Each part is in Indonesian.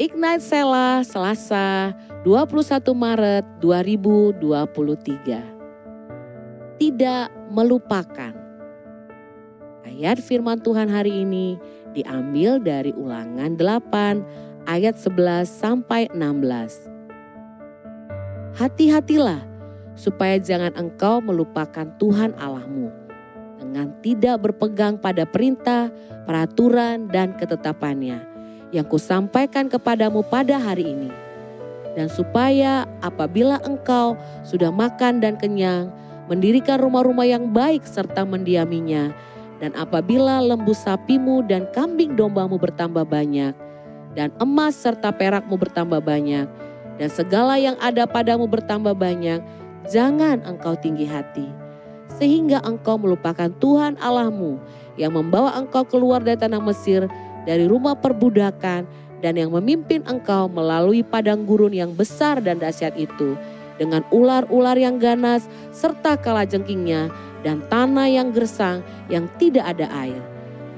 Ignite Sela Selasa 21 Maret 2023. Tidak melupakan. Ayat firman Tuhan hari ini diambil dari ulangan 8 ayat 11 sampai 16. Hati-hatilah supaya jangan engkau melupakan Tuhan Allahmu dengan tidak berpegang pada perintah, peraturan, dan ketetapannya yang kusampaikan kepadamu pada hari ini. Dan supaya apabila engkau sudah makan dan kenyang, mendirikan rumah-rumah yang baik serta mendiaminya, dan apabila lembu sapimu dan kambing dombamu bertambah banyak, dan emas serta perakmu bertambah banyak, dan segala yang ada padamu bertambah banyak, jangan engkau tinggi hati, sehingga engkau melupakan Tuhan Allahmu yang membawa engkau keluar dari tanah Mesir dari rumah perbudakan dan yang memimpin engkau melalui padang gurun yang besar dan dahsyat itu dengan ular-ular yang ganas serta kalajengkingnya dan tanah yang gersang yang tidak ada air.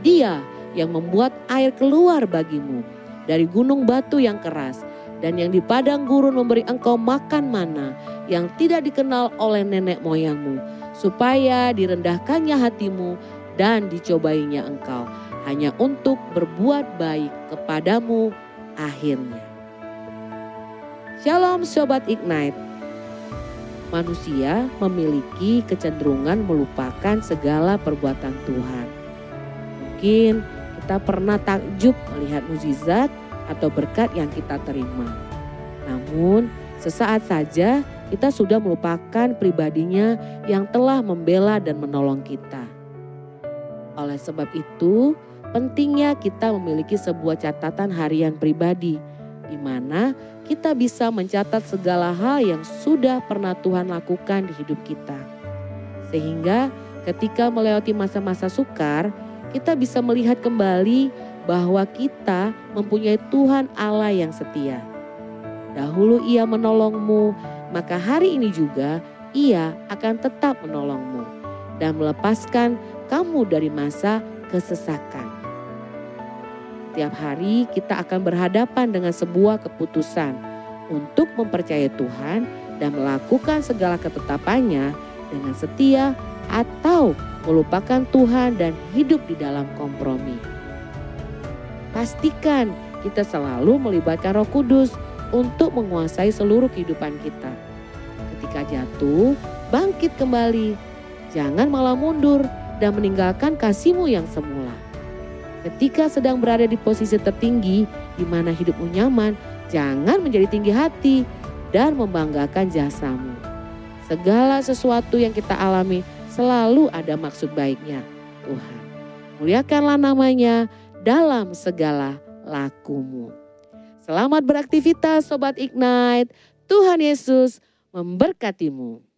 Dia yang membuat air keluar bagimu dari gunung batu yang keras dan yang di padang gurun memberi engkau makan mana yang tidak dikenal oleh nenek moyangmu supaya direndahkannya hatimu dan dicobainya engkau hanya untuk berbuat baik kepadamu akhirnya. Shalom Sobat Ignite. Manusia memiliki kecenderungan melupakan segala perbuatan Tuhan. Mungkin kita pernah takjub melihat mukjizat atau berkat yang kita terima. Namun, sesaat saja kita sudah melupakan pribadinya yang telah membela dan menolong kita. Oleh sebab itu, Pentingnya kita memiliki sebuah catatan harian pribadi di mana kita bisa mencatat segala hal yang sudah pernah Tuhan lakukan di hidup kita. Sehingga ketika melewati masa-masa sukar, kita bisa melihat kembali bahwa kita mempunyai Tuhan Allah yang setia. Dahulu ia menolongmu, maka hari ini juga ia akan tetap menolongmu dan melepaskan kamu dari masa kesesakan. Setiap hari kita akan berhadapan dengan sebuah keputusan untuk mempercayai Tuhan dan melakukan segala ketetapannya dengan setia atau melupakan Tuhan dan hidup di dalam kompromi. Pastikan kita selalu melibatkan Roh Kudus untuk menguasai seluruh kehidupan kita. Ketika jatuh, bangkit kembali. Jangan malah mundur dan meninggalkan kasihmu yang semula. Ketika sedang berada di posisi tertinggi di mana hidupmu nyaman, jangan menjadi tinggi hati dan membanggakan jasamu. Segala sesuatu yang kita alami selalu ada maksud baiknya Tuhan. Muliakanlah namanya dalam segala lakumu. Selamat beraktivitas Sobat Ignite. Tuhan Yesus memberkatimu.